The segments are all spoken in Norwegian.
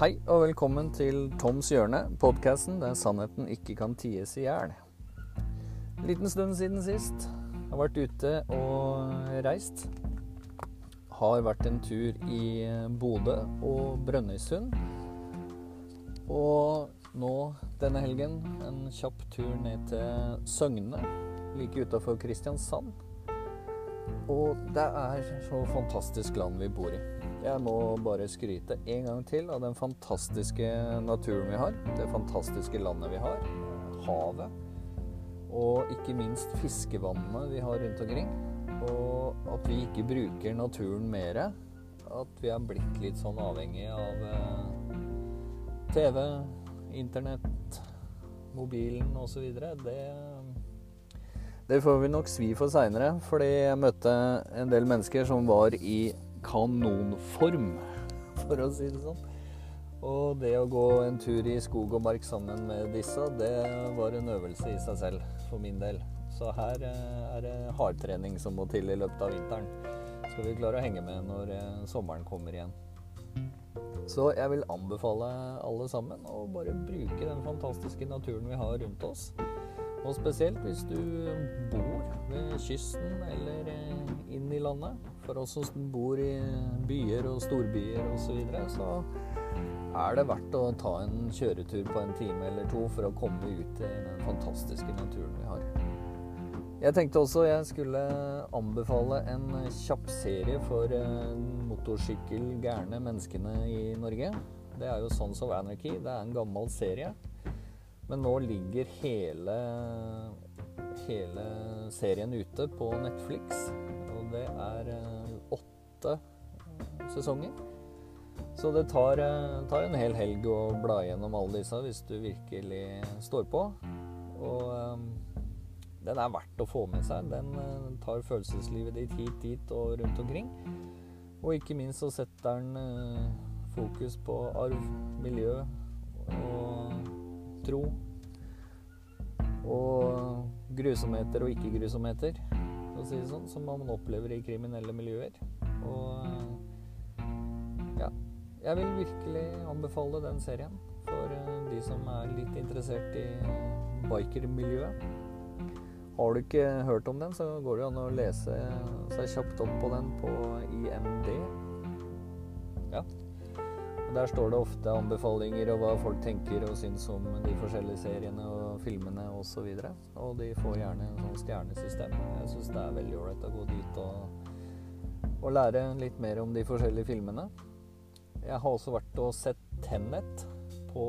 Hei og velkommen til Toms hjørne, podkasten der sannheten ikke kan ties i hjel. Liten stund siden sist. Har vært ute og reist. Har vært en tur i Bodø og Brønnøysund. Og nå denne helgen en kjapp tur ned til Søgne, like utafor Kristiansand. Og det er så fantastisk land vi bor i. Jeg må bare skryte en gang til av den fantastiske naturen vi har. Det fantastiske landet vi har. Havet. Og ikke minst fiskevannene vi har rundt omkring. Og at vi ikke bruker naturen mer. At vi er blitt litt sånn avhengig av eh, TV, internett, mobilen osv. Det det får vi nok svi for seinere, fordi jeg møtte en del mennesker som var i kanonform, for å si det sånn. Og det å gå en tur i skog og mark sammen med disse, det var en øvelse i seg selv, for min del. Så her eh, er det hardtrening som må til i løpet av vinteren. Skal vi klare å henge med når eh, sommeren kommer igjen. Så jeg vil anbefale alle sammen å bare bruke den fantastiske naturen vi har rundt oss. Og spesielt hvis du bor ved kysten eller eh, inn i landet. For oss som bor i byer og storbyer osv., så, videre, så er det verdt å ta en kjøretur på en time eller to for å komme ut i den fantastiske naturen vi har. Jeg tenkte også jeg skulle anbefale en kjapp serie for eh, motorsykkelgærne menneskene i Norge. Det er jo Sons of Anarchy. Det er en gammel serie. Men nå ligger hele, hele serien ute på Netflix. Og det er eh, åtte sesonger. Så det tar, eh, tar, en hel helg å bla gjennom alle disse hvis du virkelig står på. Og um, den er verdt å få med seg. Den uh, tar følelseslivet ditt hit, dit og rundt omkring. Og ikke minst så setter den fokus på arv, miljø og tro. Og grusomheter og ikke-grusomheter, for å si det sånn, som man opplever i kriminelle miljøer. Og ja. Jeg vil virkelig anbefale den serien for eh, de som er litt interessert i bikermiljøet. Har du ikke hørt om den, så går det an å lese seg kjapt opp på den på IMD. Ja. Der står det ofte anbefalinger og hva folk tenker og syns om de forskjellige seriene og filmene osv. Og, så og de får gjerne en sånn stjernesystem. Jeg syns det er veldig ålreit å gå dit og, og, lære litt mer om de forskjellige filmene. Jeg har også vært og sett Tennet på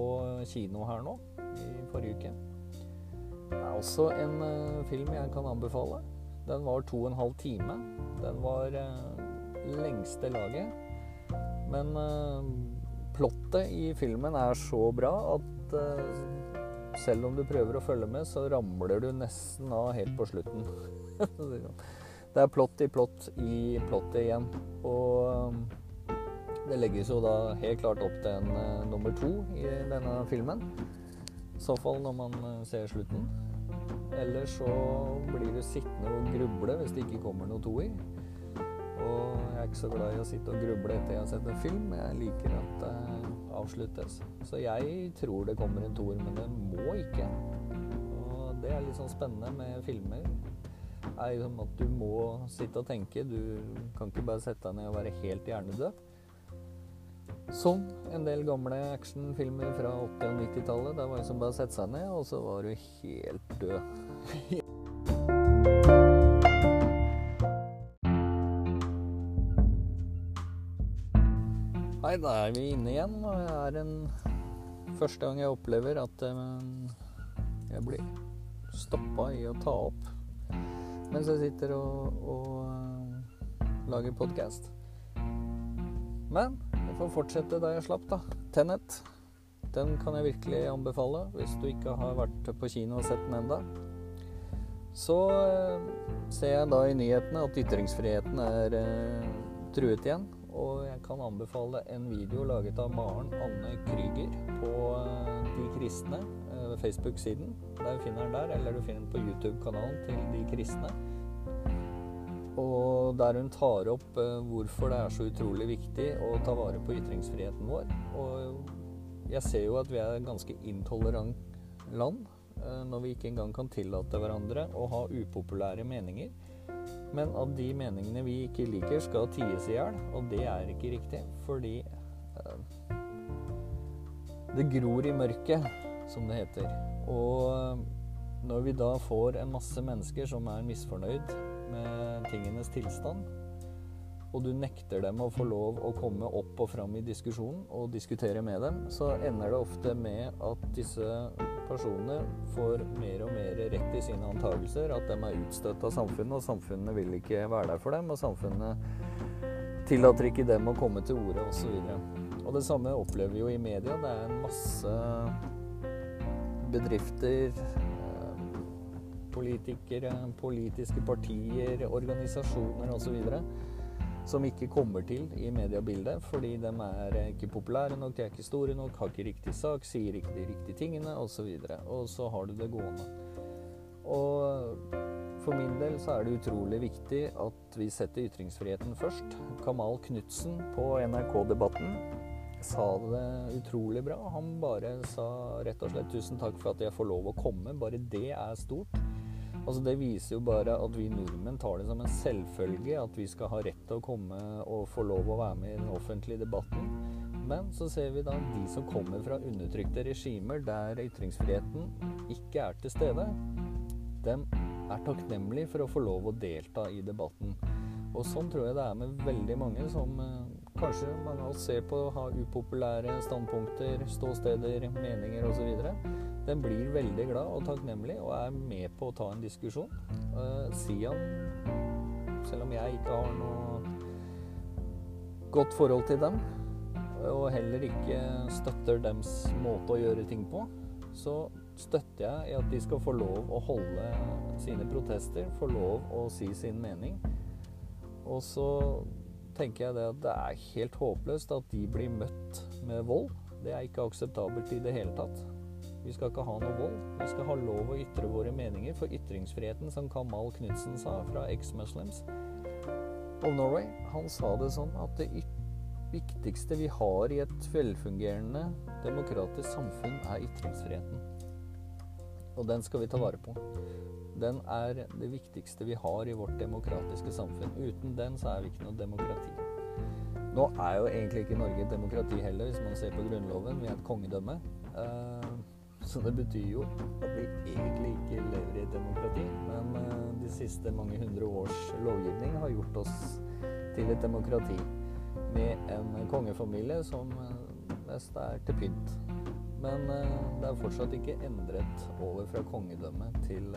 kino her nå i forrige uke. Det er også en uh, film jeg kan anbefale. Den var to og en halv time. Den var uh, lengste laget. Men uh, plottet i filmen er så bra at selv om du prøver å følge med, så ramler du nesten av helt på slutten. det er plott i plott i plottet igjen. Og um, det legges jo da helt klart opp til en uh, nummer to i denne filmen. I så fall når man uh, ser slutten. Eller så blir du sittende og gruble hvis det ikke kommer noe toer. Og jeg er ikke så glad i å sitte og gruble etter jeg har sett en film. Jeg liker at det avsluttes. Så jeg tror det kommer en toer, men det må ikke. Og det er litt sånn spennende med filmer. Er liksom at du må sitte og tenke. Du kan ikke bare sette deg ned og være helt hjernedød. Som en del gamle actionfilmer fra 80- og 90-tallet. Der var det liksom bare å sette seg ned, og så var du helt død. Nei, da er vi inne igjen. Og det er en første gang jeg opplever at um, jeg blir stoppa i å ta opp mens jeg sitter og, og uh, lager podkast. Men jeg får fortsette da jeg slapp, da. Tennet. Den kan jeg virkelig anbefale hvis du ikke har vært på kino og sett den enda. Så uh, ser jeg da i nyhetene at ytringsfriheten er uh, truet igjen. Og jeg kan anbefale en video laget av Maren Anne Krüger på eh, De kristne, eh, Facebook-siden. Der finner den der, eller du finner den på YouTube-kanalen til De kristne. Og der hun tar opp eh, hvorfor det er så utrolig viktig å ta vare på ytringsfriheten vår. Og jeg ser jo at vi er et ganske intolerant land eh, når vi ikke engang kan tillate hverandre å ha upopulære meninger. Men at de meningene vi ikke liker, skal ties i hjel. Og det er ikke riktig, fordi eh, det gror i mørket, som det heter. Og når vi da får en masse mennesker som er misfornøyd med tingenes tilstand, og du nekter dem å få lov å komme opp og fram i diskusjonen og diskutere med dem, så ender det ofte med at disse personene får mer og mer rett i sine antakelser, at de er utstøtt av samfunnet, og samfunnet vil ikke være der for dem, og samfunnet tillater ikke dem å komme til orde, osv. Og, og det samme opplever vi jo i media. Det er en masse bedrifter, eh, politikere, politiske partier, organisasjoner osv som ikke kommer til i mediebildet fordi de er ikke populære nok, de er ikke store nok, har ikke riktig sak, sier ikke de riktige tingene osv. Og, så og så har du det gående. Og for min del så er det utrolig viktig at vi setter ytringsfriheten først. Kamal Knutsen på NRK-debatten sa det utrolig bra. Han bare sa rett og slett 'tusen takk for at jeg får lov å komme'. Bare det er stort. Altså Det viser jo bare at vi nordmenn tar det som en selvfølge at vi skal ha rett til å komme og få lov å være med i den offentlige debatten. Men så ser vi da de som kommer fra undertrykte regimer der ytringsfriheten ikke er til stede, dem er takknemlige for å få lov å delta i debatten. Og sånn tror jeg det er med veldig mange som eh, kanskje mange av oss ser på å ha upopulære standpunkter, ståsteder, meninger osv den blir veldig glad og takknemlig og er med på å ta en diskusjon. Uh, Sian, selv om jeg ikke har noe godt forhold til dem, og heller ikke støtter dems måte å gjøre ting på, så støtter jeg i at de skal få lov å holde sine protester, få lov å si sin mening. Og så tenker jeg det at det er helt håpløst at de blir møtt med vold. Det er ikke akseptabelt i det hele tatt. Vi skal ikke ha noe vold. Vi skal ha lov å ytre våre meninger. For ytringsfriheten, som Kamal Knutsen sa fra Ex-Muslims of Norway, han sa det sånn at det viktigste vi har i et velfungerende demokratisk samfunn, er ytringsfriheten. Og den skal vi ta vare på. Den er det viktigste vi har i vårt demokratiske samfunn. Uten den så er vi ikke noe demokrati. Nå er jo egentlig ikke Norge et demokrati heller, hvis man ser på Grunnloven. Vi er et kongedømme. Uh, så det betyr jo at vi egentlig ikke lever i et demokrati. Men uh, de siste mange hundre års lovgivning har gjort oss til et demokrati. Med en kongefamilie som uh, mest er til pynt. Men uh, det er fortsatt ikke endret over fra kongedømme til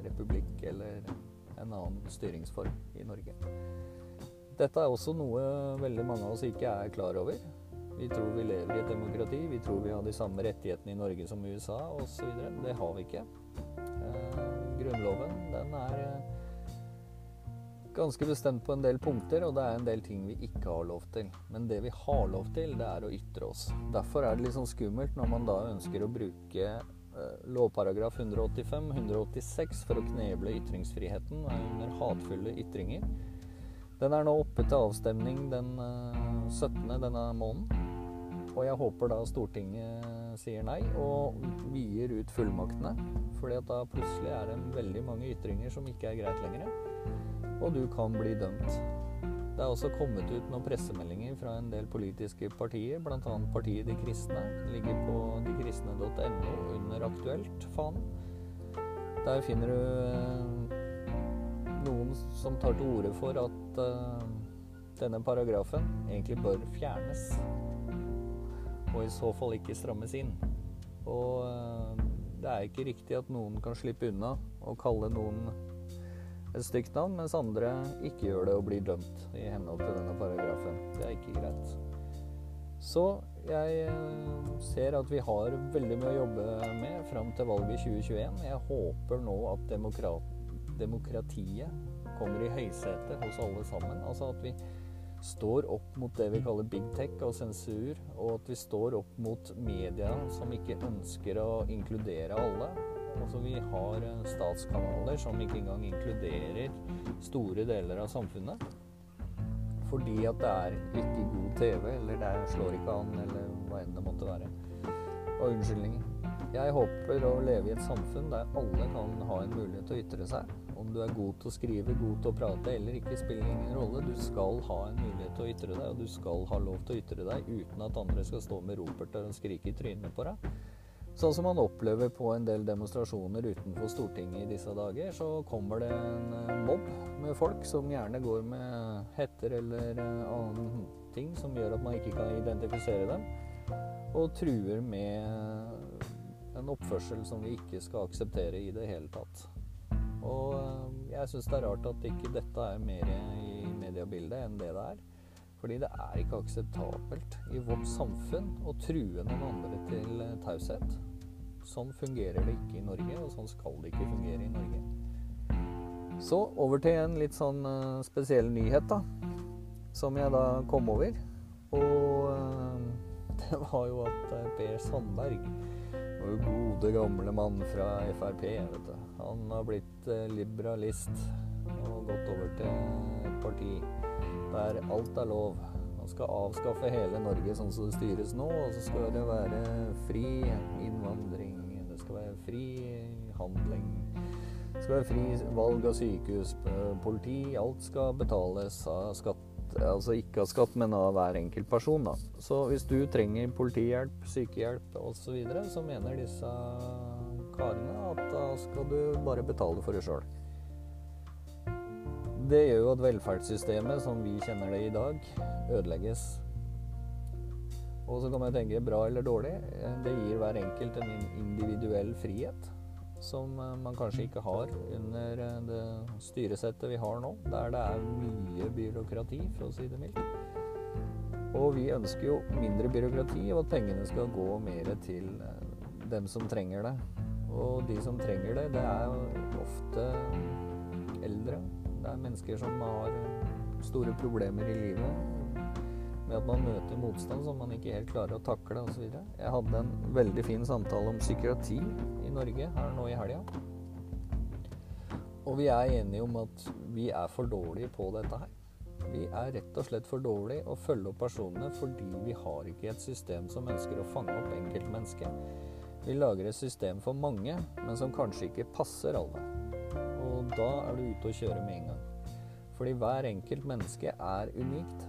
republikk eller en annen styringsform i Norge. Dette er også noe veldig mange av oss ikke er klar over. Vi tror vi lever i et demokrati, vi tror vi har de samme rettighetene i Norge som i USA osv. Det har vi ikke. Eh, grunnloven den er eh, ganske bestemt på en del punkter, og det er en del ting vi ikke har lov til. Men det vi har lov til, det er å ytre oss. Derfor er det litt sånn skummelt når man da ønsker å bruke eh, lovparagraf 185-186 for å kneble ytringsfriheten under hatefulle ytringer. Den er nå oppe til avstemning den 17. denne måneden. Og jeg håper da Stortinget sier nei og vier ut fullmaktene. fordi at da plutselig er det veldig mange ytringer som ikke er greit lenger. Og du kan bli dømt. Det er også kommet ut noen pressemeldinger fra en del politiske partier, bl.a. partiet De kristne. Ligger på dekristne.no under Aktuelt, faen. Der finner du eh, noen som tar til orde for at uh, denne paragrafen egentlig bør fjernes og i så fall ikke strammes inn. Og eh, det er ikke riktig at noen kan slippe unna og kalle noen et stygt navn, mens andre ikke gjør det og blir dømt i henhold til denne paragrafen. Det er ikke greit. Så jeg eh, ser at vi har veldig mye å jobbe med fram til valget i 2021. Jeg håper nå at demokrat, demokratiet kommer i høysetet hos alle sammen. Altså at vi står opp mot det vi kaller big tech og sensur, og at vi står opp mot media som ikke ønsker å inkludere alle. Altså Vi har eh, statskanaler som ikke engang inkluderer store deler av samfunnet. Fordi at det er ikke god TV, eller det slår ikke an, eller hva enn det måtte være. Og unnskyldning, Jeg håper å leve i et samfunn der alle kan ha en mulighet til å ytre seg. Om du er god til å skrive, god til å prate eller ikke, spiller ingen rolle. Du skal ha en mulighet til å ytre deg, og du skal ha lov til å ytre deg uten at andre skal stå med roperter og skrike i trynet på deg. Sånn som man opplever på en del demonstrasjoner utenfor Stortinget i disse dager, så kommer det en eh, mobb med folk som gjerne går med hetter eller eh, annen ting som gjør at man ikke kan identifisere dem, og truer med en oppførsel som vi ikke skal akseptere i det hele tatt. Og eh, jeg syns det er rart at ikke dette er mer i mediebildet enn det det er. Fordi det er ikke akseptabelt i vårt samfunn å true noen andre til taushet. Sånn fungerer det ikke i Norge, og sånn skal det ikke fungere i Norge. Så over til en litt sånn uh, spesiell nyhet, da. Som jeg da kom over. Og uh, det var jo at Per Sandberg, vår gode, gamle mann fra Frp, vet du. Han har blitt liberalist og gått over til et parti der alt er lov. Man skal avskaffe hele Norge sånn som det styres nå, og så skal det være fri innvandring. Det skal være fri handling. Det skal være fri valg av sykehus, politi. Alt skal betales av skatt. Altså ikke av skatt, men av hver enkelt person. Da. Så hvis du trenger politihjelp, sykehjelp osv., så, videre, så mener disse karene at da skal du bare betale for det sjøl det gjør jo at velferdssystemet som vi kjenner det i dag, ødelegges. Og så kan man tenke bra eller dårlig. Det gir hver enkelt en individuell frihet som eh, man kanskje ikke har under eh, det styresettet vi har nå, der det er mye byråkrati, for å si det mildt. Og vi ønsker jo mindre byråkrati, og at pengene skal gå mer til eh, dem som trenger det. Og de som trenger det, det er ofte eldre det er mennesker som har store problemer i livet med at man møter motstand som man ikke helt klarer å takle osv. Jeg hadde en veldig fin samtale om psykiatri i Norge her nå i helga. Og vi er enige om at vi er for dårlige på dette her. Vi er rett og slett for dårlige å følge opp personene fordi vi har ikke et system som ønsker å fange opp enkeltmennesket. Vi lager et system for mange, men som kanskje ikke passer alle da er du ute å kjøre med en gang. Fordi hver enkelt menneske er unikt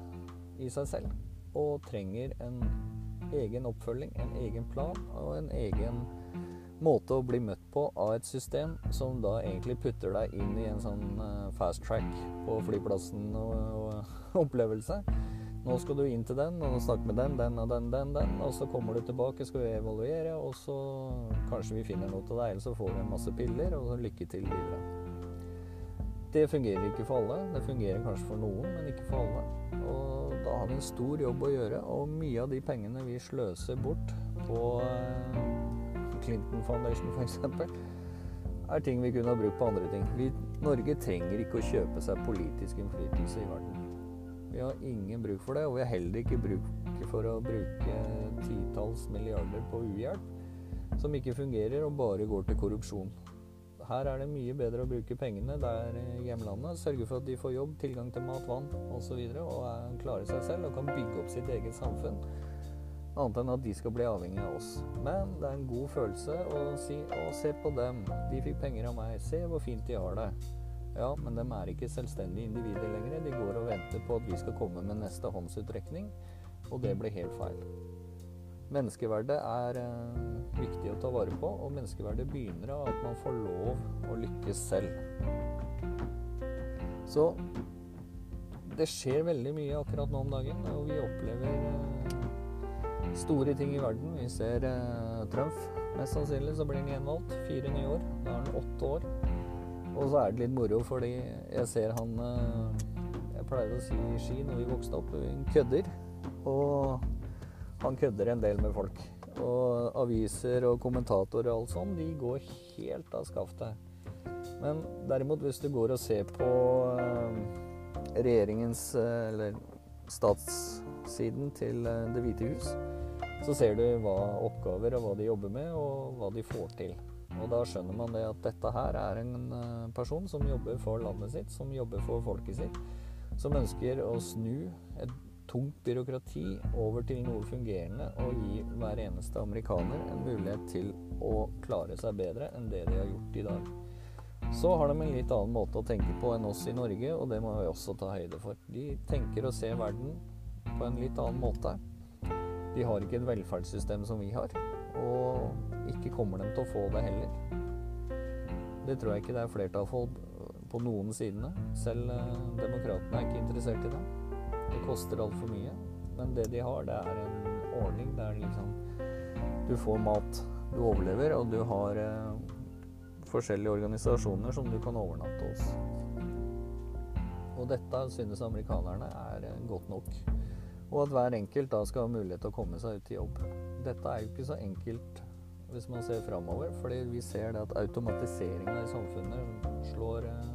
i seg selv og trenger en egen oppfølging, en egen plan og en egen måte å bli møtt på av et system som da egentlig putter deg inn i en sånn eh, fast track på flyplassen og, opplevelse. Nå skal du inn til den og snakke med den, den og den, den, den. Og så kommer du tilbake, skal vi evaluere, og så kanskje vi finner noe til deg. Eller så får vi en masse piller, og så lykke til videre. Det fungerer ikke for alle. Det fungerer kanskje for noen, men ikke for alle. Og da har vi en stor jobb å gjøre, og mye av de pengene vi sløser bort på eh, Clinton Foundation f.eks., er ting vi kunne ha brukt på andre ting. Vi, Norge trenger ikke å kjøpe seg politisk innflytelse i verden. Vi har ingen bruk for det, og vi har heller ikke bruk for å bruke titalls milliarder på uhjelp som ikke fungerer og bare går til korrupsjon. Her er det mye bedre å bruke pengene der hjemlandet. Sørge for at de får jobb, tilgang til mat, vann osv. Og, så videre, og klarer seg selv og kan bygge opp sitt eget samfunn. Annet enn at de skal bli avhengig av oss. Men det er en god følelse å si 'Å, se på dem. De fikk penger av meg. Se hvor fint de har det'. Ja, men de er ikke selvstendige individer lenger. De går og venter på at vi skal komme med neste håndsutrekning, og det blir helt feil. Menneskeverdet er eh, viktig å ta vare på, og menneskeverdet begynner av at man får lov å lykkes selv. Så det skjer veldig mye akkurat nå om dagen, og vi opplever eh, store ting i verden. Vi ser eh, Trump. Mest sannsynlig så blir han gjenvalgt. Fire nye år. Da er han åtte år. Og så er det litt moro, fordi jeg ser han Jeg pleide å si i ski når vi vokste opp. Hun kødder. Og han kødder en del med folk. Og aviser og kommentatorer og alt sånt, de går helt av skaftet. Men derimot, hvis du går og ser på eh, regjeringens, eh, eller statssiden til eh, Det hvite hus, så ser du hva oppgaver og hva de jobber med, og hva de får til. Og da skjønner man det at dette her er en person som jobber for landet sitt, som jobber for folket sitt, som ønsker å snu et tungt byråkrati over til noe fungerende og gi hver eneste amerikaner en mulighet til å klare seg bedre enn det de har gjort i dag. Så har de en litt annen måte å tenke på enn oss i Norge, og det må vi også ta høyde for. De tenker og ser verden på en litt annen måte. De har ikke et velferdssystem som vi har, og ikke kommer de til å få det heller. Det tror jeg ikke det er flertall for på noen sidene. Selv eh, demokratene er ikke interessert i det. Det koster altfor mye. Men det de har, det er en ordning der liksom du får mat, du overlever, og du har eh, forskjellige organisasjoner som du kan overnatte hos. Og dette synes amerikanerne er eh, godt nok. Og at hver enkelt da skal ha mulighet til å komme seg ut i jobb. Dette er jo ikke så enkelt hvis man ser framover, fordi vi ser det at automatiseringa i samfunnet slår, eh,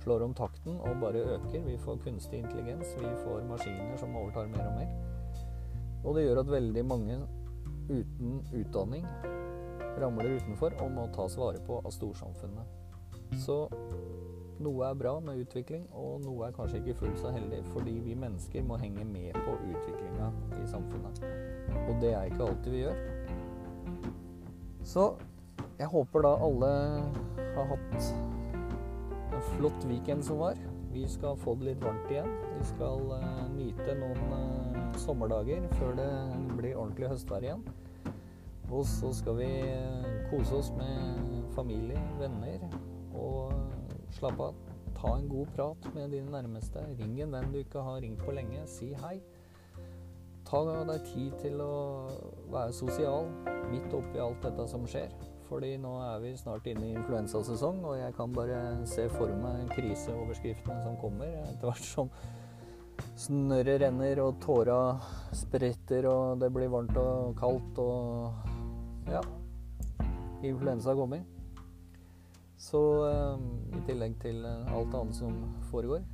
slår om takten og bare øker. Vi får kunstig intelligens, vi får maskiner som overtar mer og mer. Og det gjør at veldig mange uten utdanning ramler utenfor og må tas vare på av storsamfunnet. Så noe er bra med utvikling, og noe er kanskje ikke fullt så heldig, fordi vi mennesker må henge med på utviklinga i samfunnet. Og det er ikke alltid vi gjør. Så jeg håper da alle har hatt en flott weekend som var. Vi skal få det litt varmt igjen. Vi skal uh, nyte noen uh, sommerdager før det blir ordentlig høstvær igjen. Og så skal vi uh, kose oss med familie, venner og slappe av. Ta en god prat med dine nærmeste. Ring en venn du ikke har ringt på lenge. Si hei. Ta deg tid til å være sosial midt oppi alt dette som skjer. Fordi nå er vi snart inne i influensasesong, og jeg kan bare se for meg kriseoverskriftene som kommer etter hvert som snørret renner og tåra spretter og det blir varmt og kaldt og ja. Influensa kommer. Så um, i tillegg til alt annet som foregår,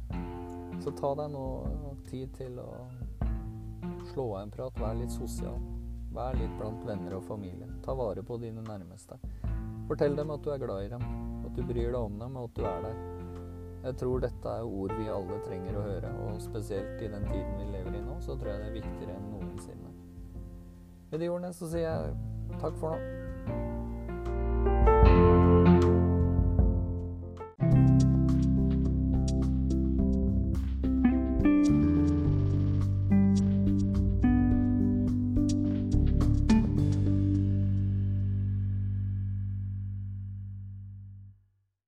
så ta deg nå tid til å slå av en prat, vær litt sosial. Vær litt blant venner og familie. Ta vare på dine nærmeste. Fortell dem at du er glad i dem, at du bryr deg om dem, og at du er der. Jeg tror dette er ord vi alle trenger å høre, og spesielt i den tiden vi lever i nå, så tror jeg det er viktigere enn noensinne. Med de ordene så sier jeg takk for nå.